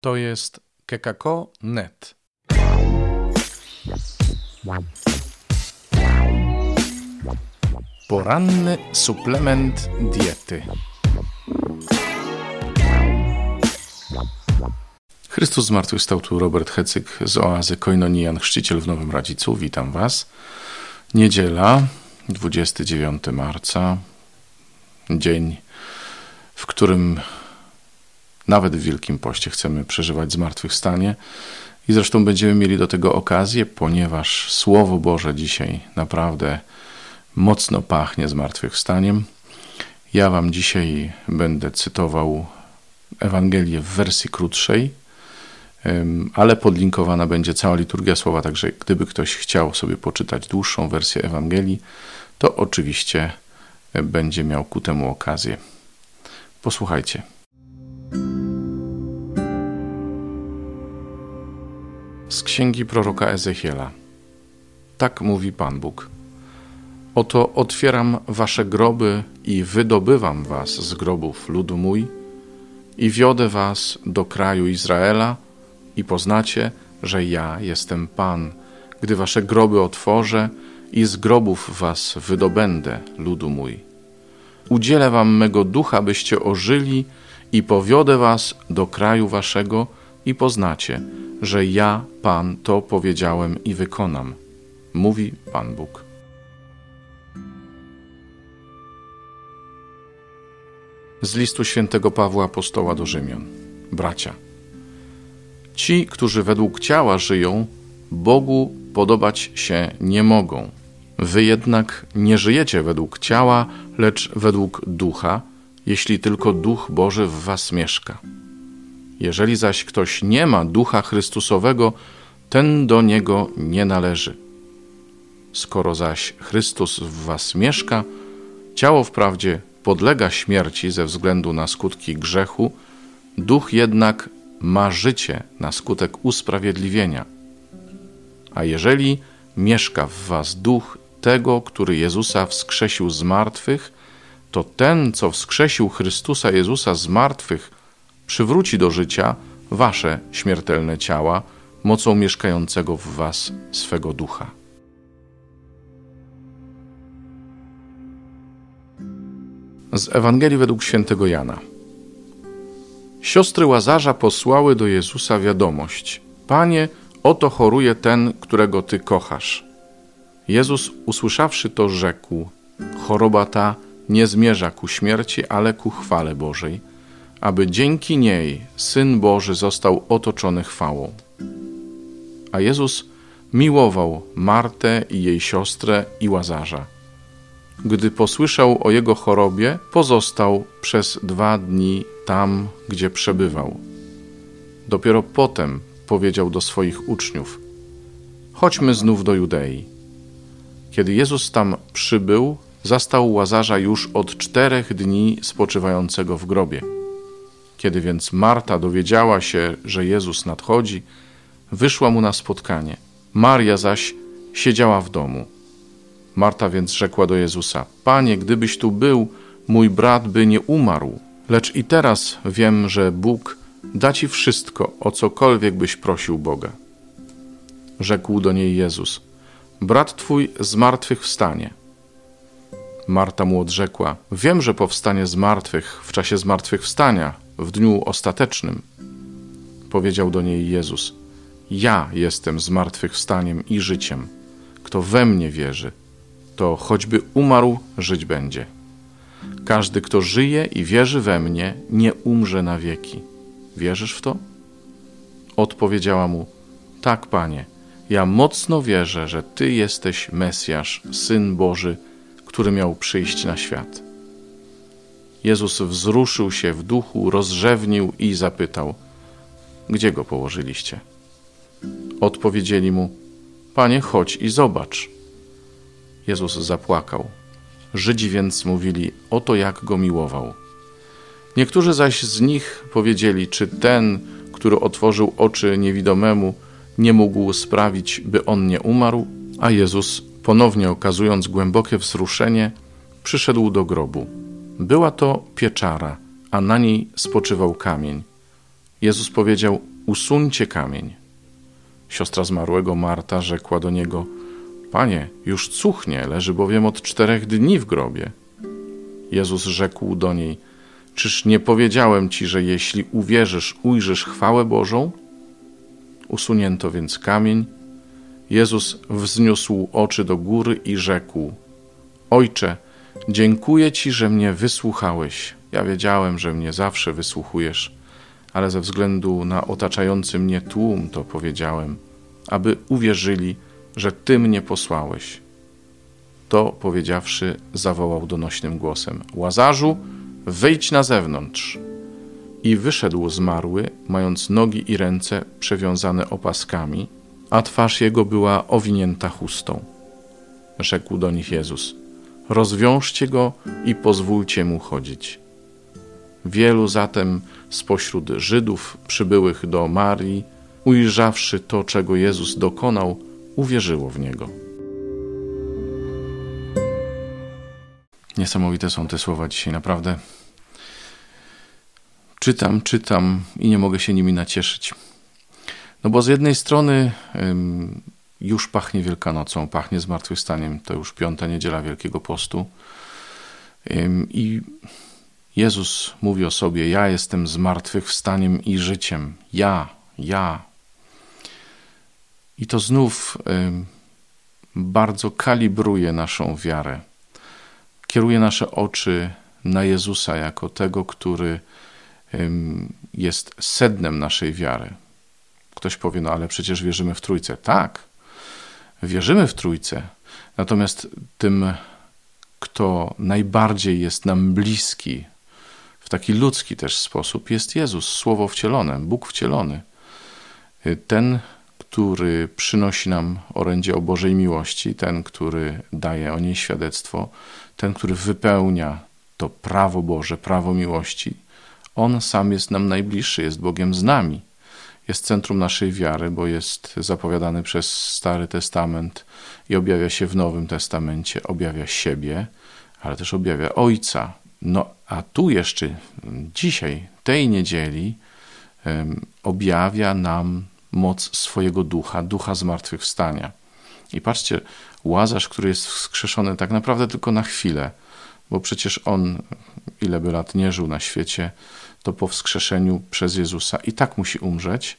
To jest kekako.net. Poranny suplement diety. Chrystus zmartwychwstał tu Robert Hecyk z oazy Koinonian, chrzciciel w Nowym Radzicu. Witam Was. Niedziela, 29 marca, dzień, w którym nawet w Wielkim Poście chcemy przeżywać zmartwychwstanie. I zresztą będziemy mieli do tego okazję, ponieważ Słowo Boże dzisiaj naprawdę mocno pachnie zmartwychwstaniem. Ja Wam dzisiaj będę cytował Ewangelię w wersji krótszej, ale podlinkowana będzie cała liturgia słowa, także gdyby ktoś chciał sobie poczytać dłuższą wersję Ewangelii, to oczywiście będzie miał ku temu okazję. Posłuchajcie. Z księgi proroka Ezechiela. Tak mówi Pan Bóg. Oto otwieram wasze groby i wydobywam was z grobów ludu mój i wiodę was do kraju Izraela i poznacie, że ja jestem Pan, gdy wasze groby otworzę i z grobów was wydobędę, ludu mój. Udzielę wam mego ducha, byście ożyli i powiodę was do kraju waszego i poznacie, że ja, Pan, to powiedziałem i wykonam, mówi Pan Bóg. Z listu świętego Pawła Apostoła do Rzymian. Bracia, ci, którzy według ciała żyją, Bogu podobać się nie mogą. Wy jednak nie żyjecie według ciała, lecz według ducha, jeśli tylko duch Boży w was mieszka. Jeżeli zaś ktoś nie ma ducha Chrystusowego, ten do niego nie należy. Skoro zaś Chrystus w was mieszka, ciało wprawdzie podlega śmierci ze względu na skutki grzechu, duch jednak ma życie na skutek usprawiedliwienia. A jeżeli mieszka w was duch tego, który Jezusa wskrzesił z martwych, to ten, co wskrzesił Chrystusa Jezusa z martwych, przywróci do życia wasze śmiertelne ciała mocą mieszkającego w was swego ducha. Z Ewangelii według świętego Jana. Siostry Łazarza posłały do Jezusa wiadomość: Panie, oto choruje ten, którego ty kochasz. Jezus, usłyszawszy to, rzekł: Choroba ta nie zmierza ku śmierci, ale ku chwale Bożej aby dzięki niej Syn Boży został otoczony chwałą. A Jezus miłował Martę i jej siostrę i Łazarza. Gdy posłyszał o jego chorobie, pozostał przez dwa dni tam, gdzie przebywał. Dopiero potem powiedział do swoich uczniów: Chodźmy znów do Judei. Kiedy Jezus tam przybył, zastał Łazarza już od czterech dni spoczywającego w grobie. Kiedy więc Marta dowiedziała się, że Jezus nadchodzi, wyszła mu na spotkanie. Maria zaś siedziała w domu. Marta więc rzekła do Jezusa: Panie, gdybyś tu był, mój brat by nie umarł. Lecz i teraz wiem, że Bóg da ci wszystko, o cokolwiek byś prosił Boga. Rzekł do niej Jezus: Brat twój z martwych wstanie. Marta mu odrzekła: Wiem, że powstanie z martwych w czasie zmartwychwstania w dniu ostatecznym, powiedział do niej Jezus: Ja jestem zmartwychwstaniem i życiem. Kto we mnie wierzy, to choćby umarł, żyć będzie. Każdy, kto żyje i wierzy we mnie, nie umrze na wieki. Wierzysz w to? Odpowiedziała mu: Tak, panie, ja mocno wierzę, że Ty jesteś Mesjasz, syn Boży, który miał przyjść na świat. Jezus wzruszył się w duchu, rozrzewnił i zapytał: Gdzie go położyliście? Odpowiedzieli mu: Panie, chodź i zobacz. Jezus zapłakał. Żydzi więc mówili: Oto jak go miłował. Niektórzy zaś z nich powiedzieli: Czy ten, który otworzył oczy niewidomemu, nie mógł sprawić, by on nie umarł? A Jezus, ponownie okazując głębokie wzruszenie, przyszedł do grobu. Była to pieczara, a na niej spoczywał kamień. Jezus powiedział: Usuńcie kamień. Siostra zmarłego Marta rzekła do niego: Panie, już cuchnie, leży bowiem od czterech dni w grobie. Jezus rzekł do niej: Czyż nie powiedziałem ci, że jeśli uwierzysz, ujrzysz chwałę Bożą? Usunięto więc kamień. Jezus wzniósł oczy do góry i rzekł: Ojcze, dziękuję ci, że mnie wysłuchałeś. Ja wiedziałem, że mnie zawsze wysłuchujesz, ale ze względu na otaczający mnie tłum to powiedziałem, aby uwierzyli, że Ty mnie posłałeś. To powiedziawszy, zawołał donośnym głosem: Łazarzu, wyjdź na zewnątrz. I wyszedł zmarły, mając nogi i ręce przewiązane opaskami, a twarz jego była owinięta chustą. Rzekł do nich Jezus: Rozwiążcie go i pozwólcie mu chodzić. Wielu zatem spośród Żydów przybyłych do Marii, ujrzawszy to, czego Jezus dokonał, uwierzyło w niego. Niesamowite są te słowa dzisiaj, naprawdę. Czytam, czytam i nie mogę się nimi nacieszyć. No bo z jednej strony już pachnie Wielkanocą, pachnie zmartwychwstaniem, to już piąta niedziela Wielkiego Postu. I Jezus mówi o sobie: Ja jestem zmartwychwstaniem i życiem. Ja, ja. I to znów bardzo kalibruje naszą wiarę kieruje nasze oczy na Jezusa jako tego, który jest sednem naszej wiary. Ktoś powie, no ale przecież wierzymy w Trójcę. Tak, wierzymy w Trójcę, natomiast tym, kto najbardziej jest nam bliski, w taki ludzki też sposób, jest Jezus, Słowo wcielone, Bóg wcielony. Ten, który przynosi nam orędzie o Bożej miłości, ten, który daje o niej świadectwo, ten, który wypełnia to prawo Boże, prawo miłości, on sam jest nam najbliższy, jest Bogiem z nami. Jest centrum naszej wiary, bo jest zapowiadany przez Stary Testament i objawia się w Nowym Testamencie, objawia siebie, ale też objawia Ojca. No a tu jeszcze dzisiaj, tej niedzieli, objawia nam moc swojego ducha, ducha zmartwychwstania. I patrzcie, Łazarz, który jest wskrzeszony tak naprawdę tylko na chwilę, bo przecież on, ile by lat nie żył na świecie, to po wskrzeszeniu przez Jezusa i tak musi umrzeć.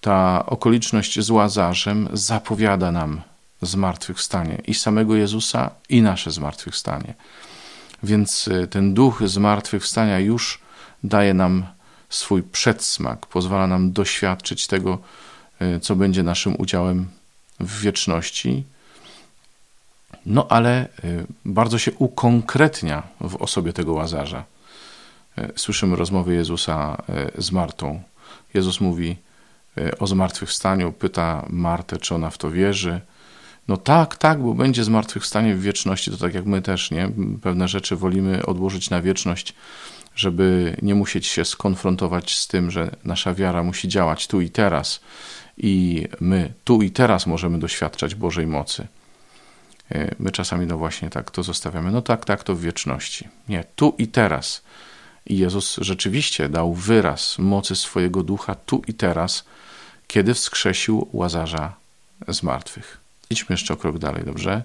Ta okoliczność z Łazarzem zapowiada nam zmartwychwstanie i samego Jezusa, i nasze zmartwychwstanie. Więc y, ten duch zmartwychwstania już daje nam swój przedsmak, pozwala nam doświadczyć tego, y, co będzie naszym udziałem w wieczności. No ale y, bardzo się ukonkretnia w osobie tego łazarza. Y, słyszymy rozmowy Jezusa y, z Martą. Jezus mówi o zmartwychwstaniu, pyta Martę, czy ona w to wierzy. No tak, tak, bo będzie zmartwychwstanie w wieczności, to tak jak my też, nie? Pewne rzeczy wolimy odłożyć na wieczność, żeby nie musieć się skonfrontować z tym, że nasza wiara musi działać tu i teraz i my tu i teraz możemy doświadczać Bożej mocy. E, my czasami, no właśnie tak to zostawiamy. No tak, tak, to w wieczności. Nie, tu i teraz. I Jezus rzeczywiście dał wyraz mocy swojego ducha tu i teraz, kiedy wskrzesił łazarza z martwych. Idźmy jeszcze o krok dalej, dobrze?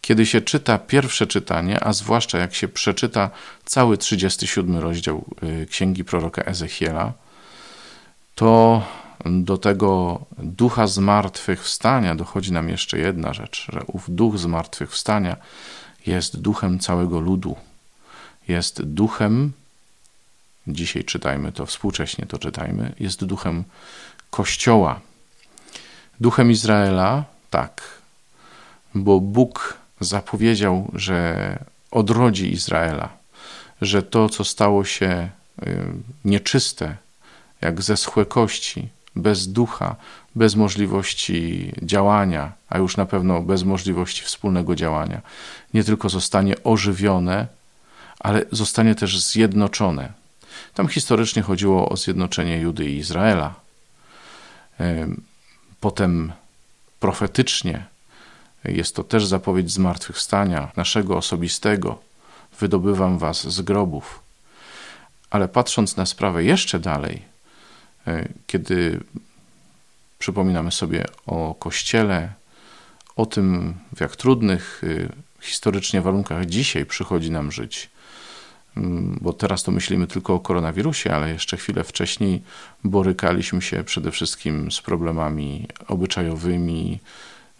Kiedy się czyta pierwsze czytanie, a zwłaszcza jak się przeczyta cały 37 rozdział e, księgi proroka Ezechiela, to do tego ducha zmartwychwstania dochodzi nam jeszcze jedna rzecz, że ów duch zmartwychwstania jest duchem całego ludu. Jest duchem, dzisiaj czytajmy to, współcześnie to czytajmy, jest duchem Kościoła. Duchem Izraela, tak, bo Bóg zapowiedział, że odrodzi Izraela, że to, co stało się y, nieczyste, jak zeschłe kości, bez ducha, bez możliwości działania, a już na pewno bez możliwości wspólnego działania, nie tylko zostanie ożywione, ale zostanie też zjednoczone. Tam historycznie chodziło o zjednoczenie Judy i Izraela. Potem profetycznie jest to też zapowiedź zmartwychwstania naszego osobistego. Wydobywam was z grobów. Ale patrząc na sprawę jeszcze dalej, e, kiedy przypominamy sobie o Kościele, o tym, w jak trudnych e, historycznie warunkach dzisiaj przychodzi nam żyć, bo teraz to myślimy tylko o koronawirusie, ale jeszcze chwilę wcześniej borykaliśmy się przede wszystkim z problemami obyczajowymi,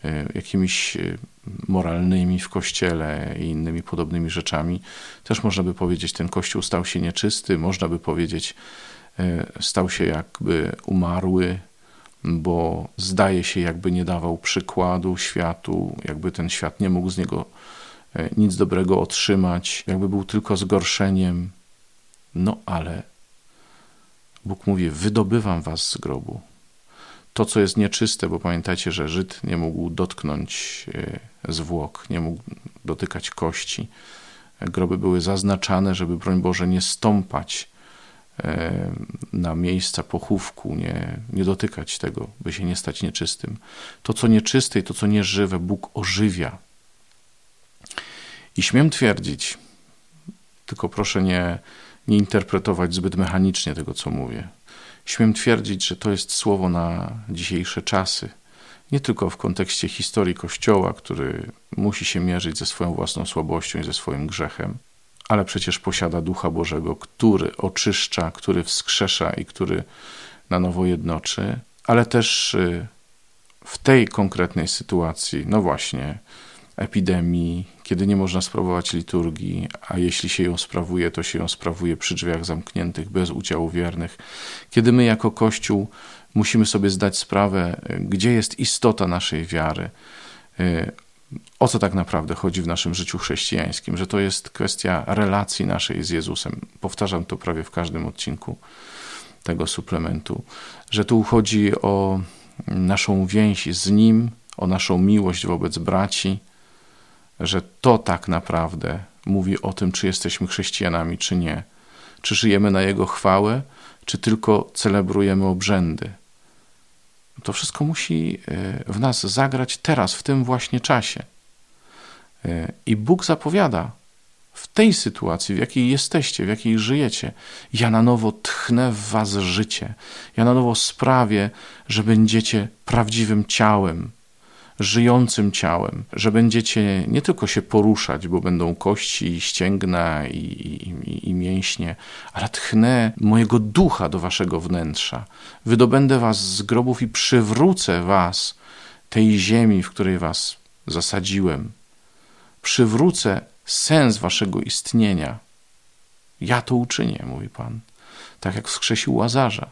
e, jakimiś moralnymi w kościele i innymi podobnymi rzeczami. Też można by powiedzieć, ten kościół stał się nieczysty, można by powiedzieć, e, stał się jakby umarły, bo zdaje się, jakby nie dawał przykładu światu, jakby ten świat nie mógł z niego nic dobrego otrzymać, jakby był tylko zgorszeniem. No ale Bóg mówi: Wydobywam was z grobu to, co jest nieczyste, bo pamiętajcie, że Żyd nie mógł dotknąć e, zwłok, nie mógł dotykać kości. Groby były zaznaczane, żeby, broń Boże, nie stąpać e, na miejsca pochówku, nie, nie dotykać tego, by się nie stać nieczystym. To, co nieczyste i to, co nieżywe, Bóg ożywia. I śmiem twierdzić, tylko proszę nie, nie interpretować zbyt mechanicznie tego, co mówię Śmiem twierdzić, że to jest słowo na dzisiejsze czasy. Nie tylko w kontekście historii Kościoła, który musi się mierzyć ze swoją własną słabością i ze swoim grzechem, ale przecież posiada Ducha Bożego, który oczyszcza, który wskrzesza i który na nowo jednoczy, ale też y, w tej konkretnej sytuacji, no właśnie, epidemii, kiedy nie można sprawować liturgii, a jeśli się ją sprawuje, to się ją sprawuje przy drzwiach zamkniętych, bez udziału wiernych, kiedy my jako Kościół musimy sobie zdać sprawę, gdzie jest istota naszej wiary, o co tak naprawdę chodzi w naszym życiu chrześcijańskim, że to jest kwestia relacji naszej z Jezusem. Powtarzam to prawie w każdym odcinku tego suplementu, że tu chodzi o naszą więź z Nim, o naszą miłość wobec braci, że to tak naprawdę mówi o tym, czy jesteśmy chrześcijanami, czy nie. Czy żyjemy na Jego chwałę, czy tylko celebrujemy obrzędy. To wszystko musi e, w nas zagrać teraz, w tym właśnie czasie. E, I Bóg zapowiada w tej sytuacji, w jakiej jesteście, w jakiej żyjecie, ja na nowo tchnę w was życie. Ja na nowo sprawię, że będziecie prawdziwym ciałem, żyjącym ciałem, że będziecie nie tylko się poruszać, bo będą kości, ścięgna i, i, i mięśnie, ale tchnę mojego ducha do waszego wnętrza. Wydobędę was z grobów i przywrócę was tej ziemi, w której was zasadziłem. Przywrócę sens waszego istnienia. Ja to uczynię, mówi Pan, tak jak wskrzesił Łazarza.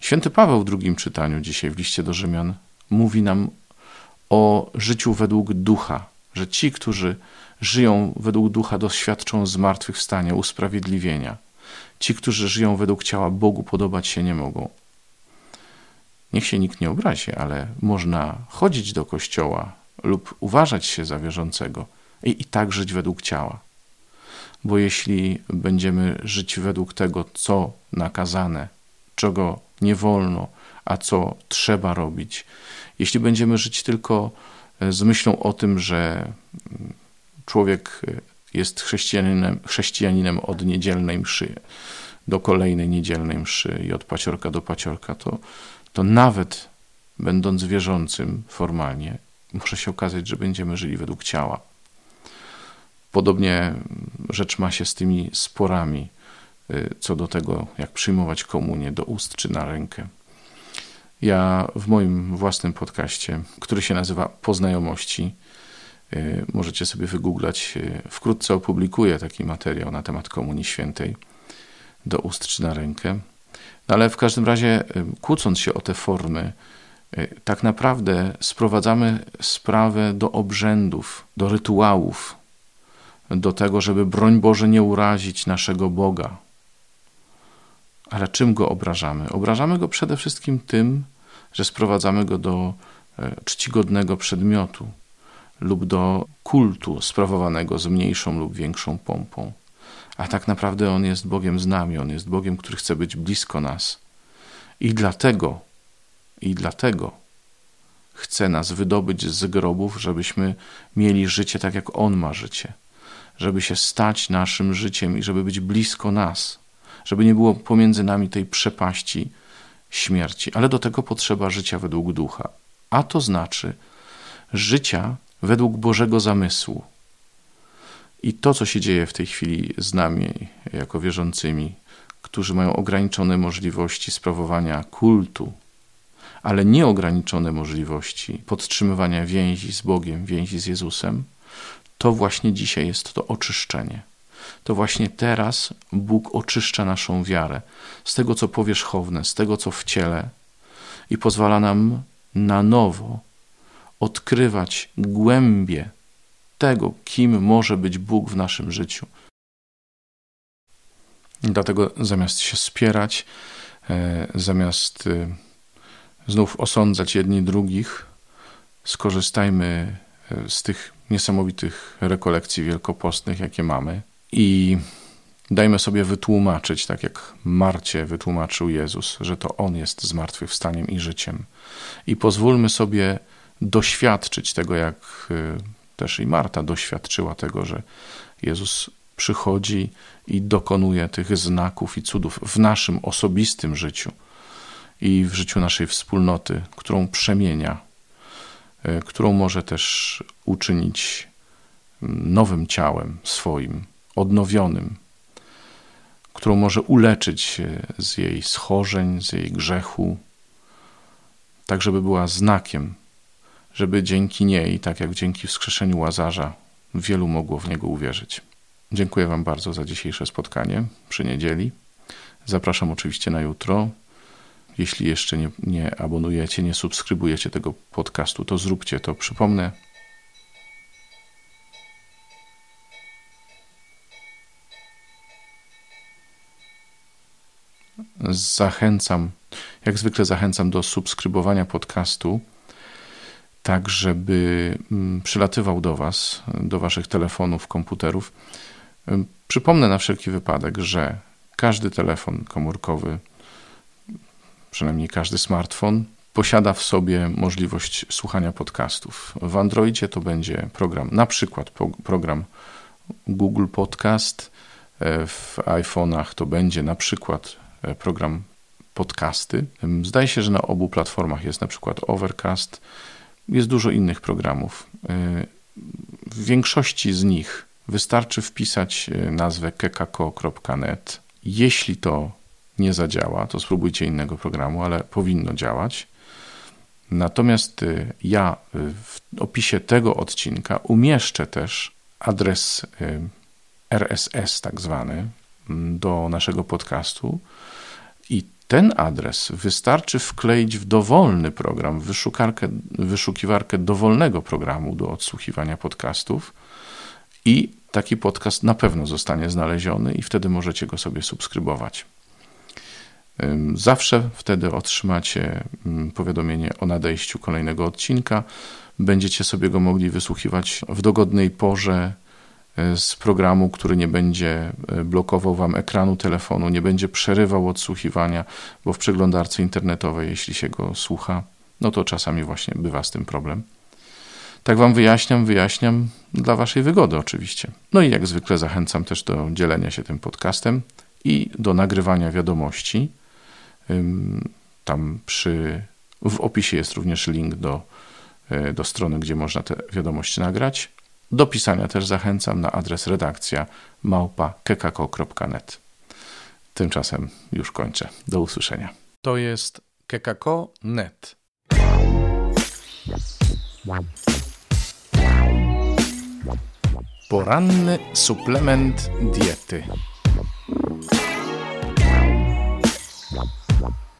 Święty Paweł w drugim czytaniu dzisiaj w liście do Rzymian mówi nam o życiu według ducha, że ci, którzy żyją według ducha, doświadczą zmartwychwstania, usprawiedliwienia. Ci, którzy żyją według ciała, Bogu podobać się nie mogą. Niech się nikt nie obrazi, ale można chodzić do kościoła lub uważać się za wierzącego i, i tak żyć według ciała. Bo jeśli będziemy żyć według tego, co nakazane, czego nie wolno, a co trzeba robić. Jeśli będziemy żyć tylko e, z myślą o tym, że mm, człowiek e, jest chrześcijaninem, chrześcijaninem od niedzielnej mszy do kolejnej niedzielnej mszy i od paciorka do paciorka, to, to nawet będąc wierzącym formalnie, może się okazać, że będziemy żyli według ciała. Podobnie mm, rzecz ma się z tymi sporami e, co do tego, jak przyjmować komunię do ust czy na rękę. Ja w moim własnym podcaście, który się nazywa Poznajomości, y, możecie sobie wygooglać, y, wkrótce opublikuję taki materiał na temat Komunii Świętej do ust czy na rękę. No ale w każdym razie, y, kłócąc się o te formy, tak naprawdę sprowadzamy sprawę do obrzędów, do rytuałów, do tego, żeby broń Boże nie urazić naszego Boga, ale czym go obrażamy? Obrażamy go przede wszystkim tym, że sprowadzamy go do e, czcigodnego przedmiotu lub do kultu sprawowanego z mniejszą lub większą pompą. A tak naprawdę On jest Bogiem z nami, On jest Bogiem, który chce być blisko nas. I dlatego, i dlatego chce nas wydobyć z grobów, żebyśmy mieli życie tak, jak On ma życie żeby się stać naszym życiem i żeby być blisko nas, żeby nie było pomiędzy nami tej przepaści śmierci. Ale do tego potrzeba życia według ducha. A to znaczy życia według Bożego zamysłu. I to, co się dzieje w tej chwili z nami, jako wierzącymi, którzy mają ograniczone możliwości sprawowania kultu, ale nieograniczone możliwości podtrzymywania więzi z Bogiem, więzi z Jezusem, to właśnie dzisiaj jest to oczyszczenie. To właśnie teraz Bóg oczyszcza naszą wiarę z tego, co powierzchowne, z tego, co w ciele i pozwala nam na nowo odkrywać głębie tego, kim może być Bóg w naszym życiu. Dlatego zamiast się spierać, e, zamiast e, znów osądzać jedni drugich, skorzystajmy e, z tych niesamowitych rekolekcji wielkopostnych, jakie mamy i dajmy sobie wytłumaczyć, tak jak Marcie wytłumaczył Jezus, że to On jest zmartwychwstaniem i życiem. I pozwólmy sobie doświadczyć tego, jak też i Marta doświadczyła tego, że Jezus przychodzi i dokonuje tych znaków i cudów w naszym osobistym życiu i w życiu naszej wspólnoty, którą przemienia, e, którą może też uczynić nowym ciałem swoim, odnowionym, którą może uleczyć z jej schorzeń, z jej grzechu, tak żeby była znakiem, żeby dzięki niej, tak jak dzięki wskrzeszeniu Łazarza, wielu mogło w niego uwierzyć. Dziękuję Wam bardzo za dzisiejsze spotkanie przy niedzieli. Zapraszam oczywiście na jutro. Jeśli jeszcze nie, nie abonujecie, nie subskrybujecie tego podcastu, to zróbcie to. Przypomnę, zachęcam, jak zwykle zachęcam do subskrybowania podcastu, tak żeby mm, przylatywał do Was, do Waszych telefonów, komputerów. Przypomnę na wszelki wypadek, że każdy telefon komórkowy, przynajmniej każdy smartfon, posiada w sobie możliwość słuchania podcastów. W Androidzie to będzie program, na przykład program Google Podcast, e, w iPhone'ach to będzie na przykład program podcasty. Zdaje się, że na obu platformach jest na przykład Overcast, jest dużo innych programów. E, w większości z nich wystarczy wpisać nazwę kekako.net. Jeśli to nie zadziała, to spróbujcie innego programu, ale powinno działać. Natomiast ja w opisie tego odcinka umieszczę też adres RSS, tak zwany, do naszego podcastu. I ten adres wystarczy wkleić w dowolny program, wyszukarkę, wyszukiwarkę dowolnego programu do odsłuchiwania podcastów i taki podcast na pewno zostanie znaleziony i wtedy możecie go sobie subskrybować. Zawsze wtedy otrzymacie powiadomienie o nadejściu kolejnego odcinka. Będziecie sobie go mogli wysłuchiwać w dogodnej porze z programu, który nie będzie e, blokował wam ekranu telefonu, nie będzie przerywał odsłuchiwania, bo w przeglądarce internetowej, jeśli się go słucha, no to czasami właśnie bywa z tym problem. Tak wam wyjaśniam, wyjaśniam dla waszej wygody oczywiście. No i jak zwykle zachęcam też do dzielenia się tym podcastem i do nagrywania wiadomości. Tam przy, w opisie jest również link do, e, do strony, gdzie można te wiadomości nagrać. Do pisania też zachęcam na adres redakcja małpa.kekako.net. Tymczasem już kończę. Do usłyszenia. To jest kekako.net. Poranny suplement diety.